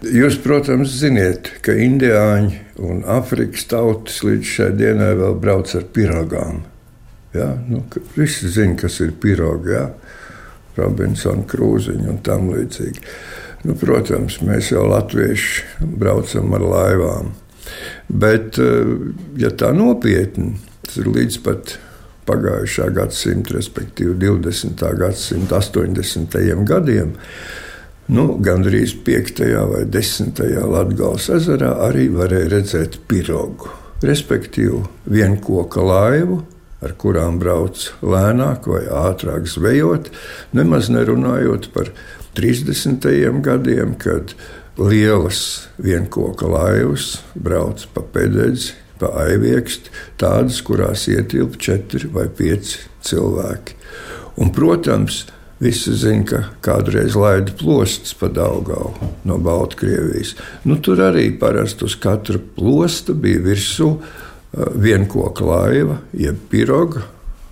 Jūs, protams, zināt, ka indiāņi un afrikas tautas līdz šai dienai vēl brauc ar pirogām. Ja? Nu, visi zina, kas ir pirogi, ja? Robinsona krūziņa un tam līdzīgi. Nu, protams, mēs jau latvieši braucam ar laivām. Bet, eh, ja tā nopietni, tas ir līdz pat pagājušā gadsimta, respektīvi 20. gadsimta 80. gadiem. Nu, Gan arī 5. vai 10. Latvijas ezerā arī varēja redzēt pirogu, respektīvi vienkoka laivu, ar kurām brauc lēnāk vai ātrāk zvejot, nemaz nerunājot par 30. gadiem, kad lielas vienkoka laivas brauc pa pededzi, pa aiviekstu, tādas, kurās ietilp četri vai pieci cilvēki. Un, protams, Visi zina, ka kādreiz laida plostas pa Daugau no Baltkrievijas. Nu, tur arī parasti uz katra plosta bija virsū vienkoka laiva, jeb piroga,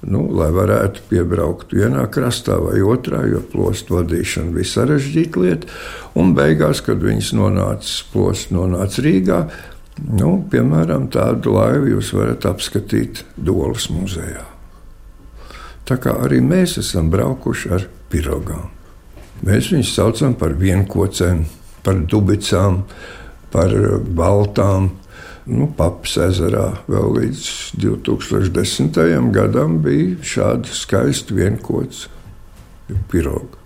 nu, lai varētu piebraukt vienā krastā vai otrā, jo plostu vadīšana bija sarežģīta lieta. Un beigās, kad viņas nonāca, plosts nonāca Rīgā, nu, piemēram, tādu laivu jūs varat apskatīt Dolas muzejā. Tā kā arī mēs esam braukuši ar pirogām. Mēs viņus saucam par vienkocēm, par dubicām, par baltām Nu, Papas ezerā vēl līdz 2010. gadam bija šāda skaista vienkots piroga.